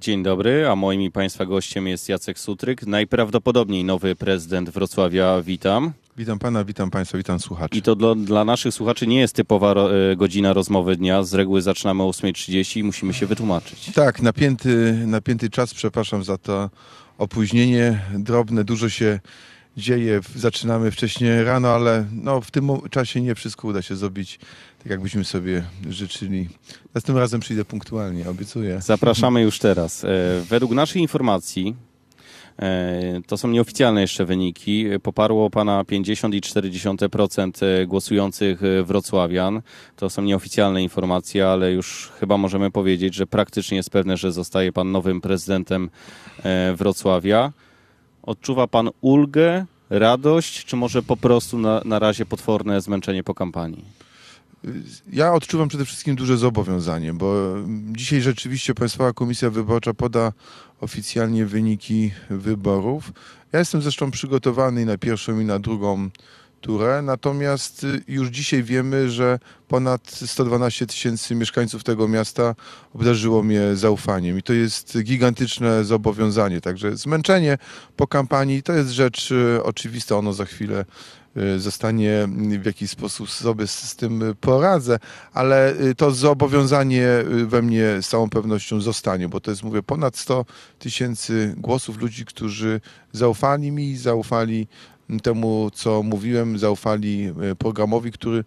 Dzień dobry, a moim i Państwa gościem jest Jacek Sutryk, najprawdopodobniej nowy prezydent Wrocławia. Witam. Witam pana, witam państwa, witam słuchaczy. I to dla, dla naszych słuchaczy nie jest typowa ro, e, godzina rozmowy dnia. Z reguły zaczynamy o 8.30 i musimy się wytłumaczyć. Tak, napięty, napięty czas, przepraszam za to opóźnienie drobne, dużo się dzieje. Zaczynamy wcześniej rano, ale no, w tym czasie nie wszystko uda się zrobić tak, jakbyśmy sobie życzyli. Następnym razem przyjdę punktualnie, obiecuję. Zapraszamy już teraz. E, Według naszej informacji, e, to są nieoficjalne jeszcze wyniki, poparło pana 50,4% głosujących e, wrocławian. To są nieoficjalne informacje, ale już chyba możemy powiedzieć, że praktycznie jest pewne, że zostaje pan nowym prezydentem Wrocławia. Odczuwa pan ulgę, radość, czy może po prostu na, na razie potworne zmęczenie po kampanii? Ja odczuwam przede wszystkim duże zobowiązanie, bo dzisiaj rzeczywiście Państwowa Komisja Wyborcza poda oficjalnie wyniki wyborów. Ja jestem zresztą przygotowany na pierwszą i na drugą turę, natomiast y, już dzisiaj wiemy, że ponad 112 tysięcy mieszkańców tego miasta obdarzyło mnie zaufaniem i to jest gigantyczne zobowiązanie. Także zmęczenie po kampanii to jest rzecz y, oczywista, ono za chwilę y, zostanie w jakiś sposób sobie z, tym poradzę, ale to zobowiązanie we mnie z całą pewnością zostanie, bo to jest, mówię, ponad 100 tysięcy głosów ludzi, którzy zaufali mi, zaufali temu, co mówiłem, zaufali y, programowi, który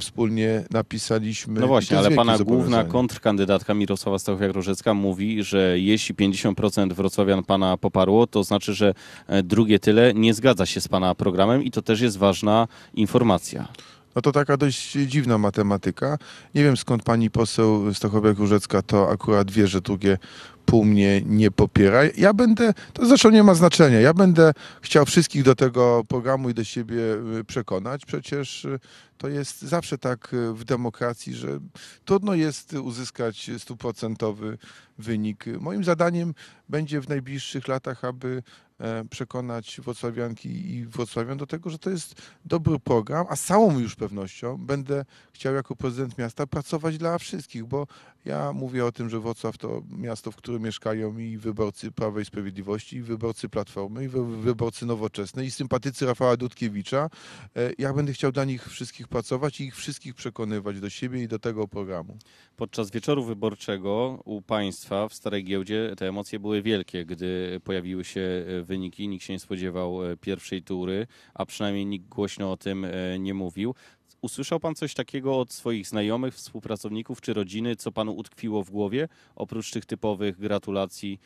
wspólnie napisaliśmy. No właśnie, ale pana główna kontrkandydatka Mirosława Stachowiak-Różecka mówi, że jeśli 50% wrocławian pana poparło, to znaczy, że e, drugie tyle nie zgadza się z pana programem i to też jest ważna informacja. No to taka dość dziwna matematyka. Nie wiem skąd pani poseł Stachowiak-Różecka to akurat wie, że drugie pół mnie nie popiera. Ja będę, to zresztą nie ma znaczenia, ja będę chciał wszystkich do tego programu i do siebie y, przekonać. Przecież y, to jest zawsze tak y, w demokracji, że trudno jest uzyskać stuprocentowy wynik. Moim zadaniem będzie w najbliższych latach, aby e, przekonać wrocławianki i wrocławian do tego, że to jest dobry program, a z całą już pewnością będę chciał jako prezydent miasta pracować dla wszystkich, bo ja mówię o tym, że Wrocław to miasto, w którym mieszkają i wyborcy Prawa i Sprawiedliwości, i wyborcy Platformy, i wy- wyborcy Nowoczesnej, i sympatycy Rafała Dudkiewicza. E, Ja będę chciał dla nich wszystkich pracować i ich wszystkich przekonywać do siebie i do tego programu. Podczas wieczoru wyborczego u państwa w Starej Giełdzie te emocje były wielkie, gdy pojawiły się e, wyniki. Nikt się nie spodziewał e, pierwszej tury, a przynajmniej nikt głośno o tym e, nie mówił. Usłyszał pan coś takiego od swoich znajomych, współpracowników czy rodziny, co panu utkwiło w głowie, oprócz tych typowych gratulacji?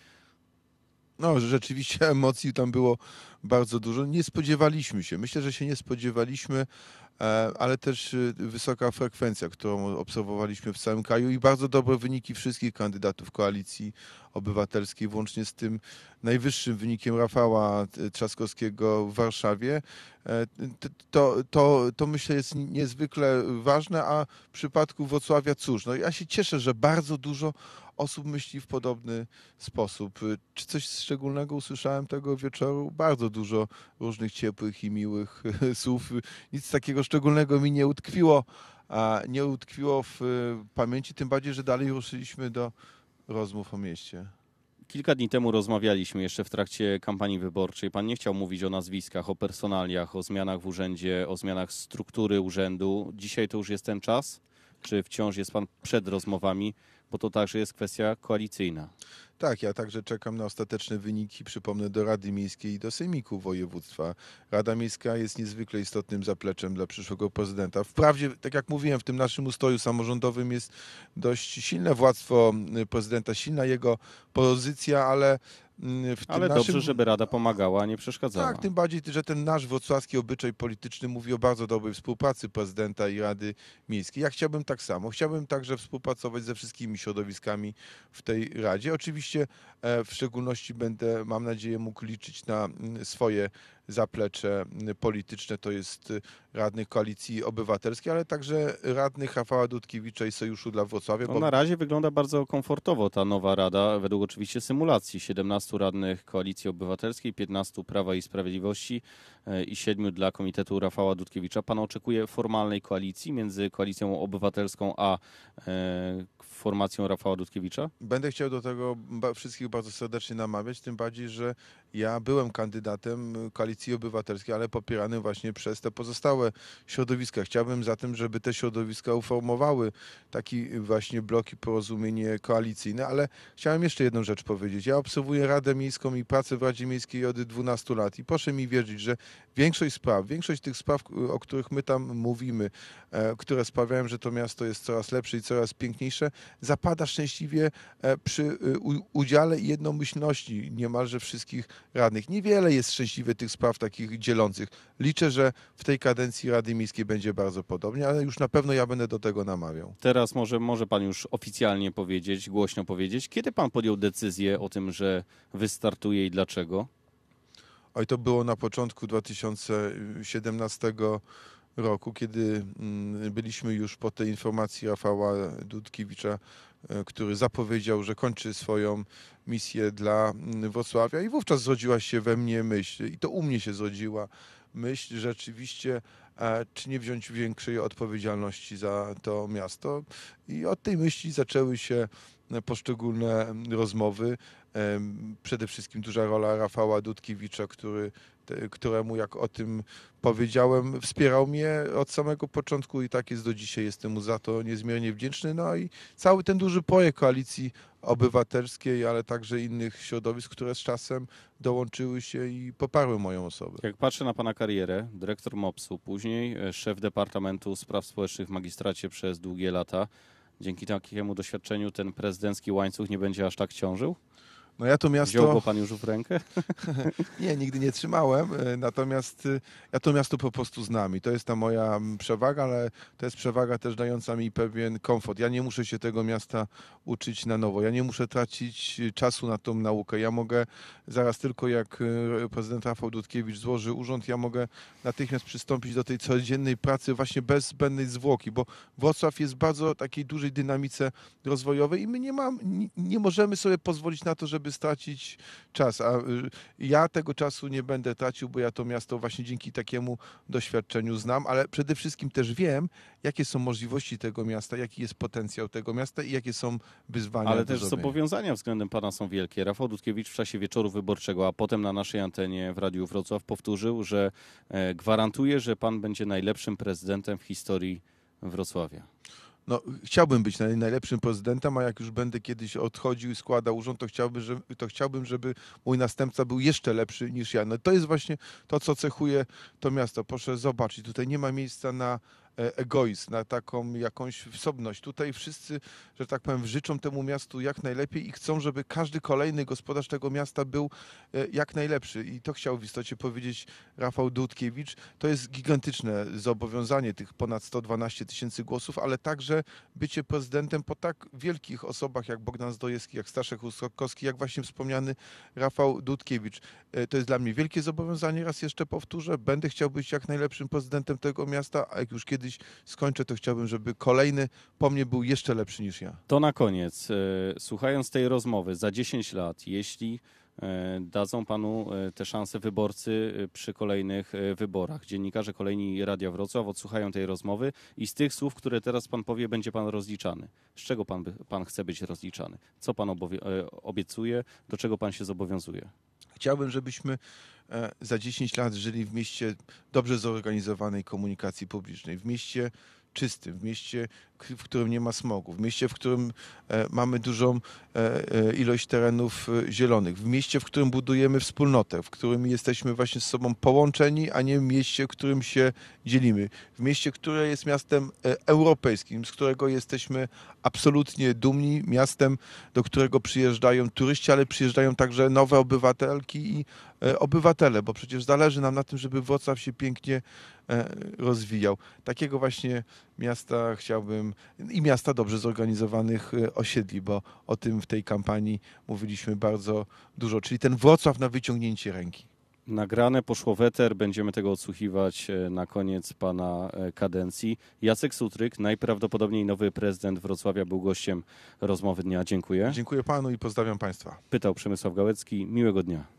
No, rzeczywiście emocji tam było bardzo dużo. Nie spodziewaliśmy się. Myślę, że się nie spodziewaliśmy, e, ale też y, wysoka frekwencja, którą obserwowaliśmy w całym kraju i bardzo dobre wyniki wszystkich kandydatów koalicji obywatelskiej, włącznie z tym najwyższym wynikiem Rafała e, Trzaskowskiego w Warszawie. E, To, to, to myślę jest niezwykle ważne, a w przypadku Wrocławia cóż, no ja się cieszę, że bardzo dużo osób myśli w podobny sposób. Czy coś szczególnego usłyszałem tego wieczoru? Bardzo dużo różnych ciepłych i miłych słów. Nic takiego szczególnego mi nie utkwiło, a nie utkwiło w y, pamięci, tym bardziej, że dalej ruszyliśmy do rozmów o mieście. Kilka dni temu rozmawialiśmy jeszcze w trakcie kampanii wyborczej. Pan nie chciał mówić o nazwiskach, o personaliach, o zmianach w urzędzie, o zmianach struktury urzędu. Dzisiaj to już jest ten czas? Czy wciąż jest pan przed rozmowami? Bo to także jest kwestia koalicyjna. Tak, ja także czekam na ostateczne wyniki, przypomnę, do Rady Miejskiej i do Sejmiku Województwa. Rada Miejska jest niezwykle istotnym zapleczem dla przyszłego prezydenta. Wprawdzie, tak jak mówiłem, w tym naszym ustroju samorządowym jest dość silne władztwo prezydenta, silna jego pozycja, ale Ale naszym... dobrze, żeby Rada pomagała, a nie przeszkadzała. Tak, tym bardziej, że ten nasz wrocławski obyczaj polityczny mówi o bardzo dobrej współpracy prezydenta i Rady Miejskiej. Ja chciałbym tak samo. Chciałbym także współpracować ze wszystkimi środowiskami w tej Radzie. Oczywiście e, w szczególności będę, mam nadzieję, mógł liczyć na mm, swoje zaplecze y, polityczne, to jest y, radnych Koalicji Obywatelskiej, ale także radnych Rafała Dudkiewicza i Sojuszu dla Wrocławia. No, bo- na razie wygląda bardzo komfortowo ta nowa rada, według oczywiście symulacji. 17 radnych Koalicji Obywatelskiej, 15 Prawa i Sprawiedliwości e, i 7 dla Komitetu Rafała Dudkiewicza. Pan oczekuje formalnej koalicji między Koalicją Obywatelską a e, formacją Rafała Dudkiewicza? Będę chciał do tego wszystkich bardzo serdecznie namawiać, tym bardziej, że ja byłem kandydatem Koalicji Obywatelskiej, ale popieranym właśnie przez te pozostałe środowiska. Chciałbym zatem, żeby te środowiska uformowały taki właśnie blok i porozumienie koalicyjne, ale chciałem jeszcze jedną rzecz powiedzieć. Ja obserwuję Radę Miejską i pracę w Radzie Miejskiej od 12 lat i proszę mi wierzyć, że większość spraw, większość tych spraw, o których my tam mówimy, e, które sprawiają, że to miasto jest coraz lepsze i coraz piękniejsze, zapada szczęśliwie e, przy u- udziale jednomyślności niemalże wszystkich radnych. Niewiele jest szczęśliwie tych spraw takich dzielących. Liczę, że w tej kadencji Rady Miejskiej będzie bardzo podobnie, ale już na pewno ja będę do tego namawiał. Teraz może, może pan już oficjalnie powiedzieć, głośno powiedzieć, kiedy pan podjął decyzję o tym, że wystartuje i dlaczego? Oj, to było na początku 2017 roku, kiedy mm, byliśmy już po tej informacji Rafała Dudkiewicza, e, który zapowiedział, że kończy swoją misję dla mm, Wrocławia i wówczas zrodziła się we mnie myśl i to u mnie się zrodziła myśl rzeczywiście, e, czy nie wziąć większej odpowiedzialności za to miasto i od tej myśli zaczęły się e, poszczególne mm, rozmowy. Przede wszystkim duża rola Rafała Dudkiewicza, który, któremu, jak o tym powiedziałem, wspierał mnie od samego początku i tak jest do dzisiaj. Jestem mu za to niezmiernie wdzięczny. No i cały ten duży projekt koalicji obywatelskiej, ale także innych środowisk, które z czasem dołączyły się i poparły moją osobę. Jak patrzę na pana karierę, dyrektor MOPS-u, później e, szef Departamentu Spraw Społecznych w magistracie przez długie lata, dzięki takiemu doświadczeniu ten prezydencki łańcuch nie będzie aż tak ciążył? No ja to Wziął miasto... go pan już w rękę? Nie, nigdy nie trzymałem, e, natomiast e, ja to miasto po prostu znam i to jest ta moja przewaga, ale to jest przewaga też dająca mi pewien komfort. Ja nie muszę się tego miasta uczyć na nowo, ja nie muszę tracić e, czasu na tą naukę. Ja mogę zaraz tylko jak prezydent Rafał Dudkiewicz złoży urząd, ja mogę natychmiast przystąpić do tej codziennej pracy właśnie bez zbędnej zwłoki, bo Wrocław jest bardzo takiej dużej dynamice rozwojowej i my nie, mam, nie możemy sobie pozwolić na to, żeby stracić czas, a y, ja tego czasu nie będę tracił, bo ja to miasto właśnie dzięki takiemu doświadczeniu znam, ale przede wszystkim też wiem, jakie są możliwości tego miasta, jaki jest potencjał tego miasta i jakie są wyzwania. Ale też zobowiązania względem pana są wielkie. Rafał Dudkiewicz w czasie wieczoru wyborczego, a potem na naszej antenie w Radiu Wrocław powtórzył, że e, gwarantuje, że pan będzie najlepszym prezydentem w historii Wrocławia. No, chciałbym być naj, najlepszym prezydentem, a jak już będę kiedyś odchodził i składał urząd, to chciałbym, żeby, to chciałbym, żeby mój następca był jeszcze lepszy niż ja. No, to jest właśnie to, co cechuje to miasto. Proszę zobaczyć, tutaj nie ma miejsca na egoizm, na taką jakąś wsobność. Tutaj wszyscy, że tak powiem, życzą temu miastu jak najlepiej i chcą, żeby każdy kolejny gospodarz tego miasta był e, jak najlepszy. I to chciał w istocie powiedzieć Rafał Dudkiewicz. To jest gigantyczne zobowiązanie tych ponad 112 tysięcy głosów, ale także bycie prezydentem po tak wielkich osobach jak Bogdan Zdrojewski, jak Staszek Huskowski, jak właśnie wspomniany Rafał Dudkiewicz. E, To jest dla mnie wielkie zobowiązanie, raz jeszcze powtórzę. Będę chciał być jak najlepszym prezydentem tego miasta, a jak już kiedyś skończę, to chciałbym, żeby kolejny po mnie był jeszcze lepszy niż ja. To na koniec, e, słuchając tej rozmowy, za 10 lat, jeśli e, dadzą panu e, te szanse wyborcy przy kolejnych wyborach, dziennikarze kolejni Radia Wrocław odsłuchają tej rozmowy i z tych słów, które teraz pan powie, będzie pan rozliczany. Z czego pan, pan chce być rozliczany? Co pan obiecuje? Do czego pan się zobowiązuje? Chciałbym, żebyśmy za 10 lat żyli w mieście dobrze zorganizowanej komunikacji publicznej, w mieście czystym, w mieście, w którym nie ma smogu, w mieście, w którym e, mamy dużą e, e, ilość terenów e, zielonych, w mieście, w którym budujemy wspólnotę, w którym jesteśmy właśnie z sobą połączeni, a nie w mieście, w którym się dzielimy, w mieście, które jest miastem e, europejskim, z którego jesteśmy absolutnie dumni, miastem, do którego przyjeżdżają turyści, ale przyjeżdżają także nowe obywatelki i e, obywatele, bo przecież zależy nam na tym, żeby Wrocław się pięknie e, rozwijał. Takiego właśnie miasta chciałbym i miasta dobrze zorganizowanych e, osiedli, bo o tym w tej kampanii mówiliśmy bardzo dużo, czyli ten Wrocław na wyciągnięcie ręki. Nagrane poszło w eter, będziemy tego odsłuchiwać e, na koniec pana kadencji. Jacek Sutryk, najprawdopodobniej nowy prezydent Wrocławia, był gościem rozmowy dnia. Dziękuję. Dziękuję panu i pozdrawiam państwa. Pytał Przemysław Gałecki. Miłego dnia.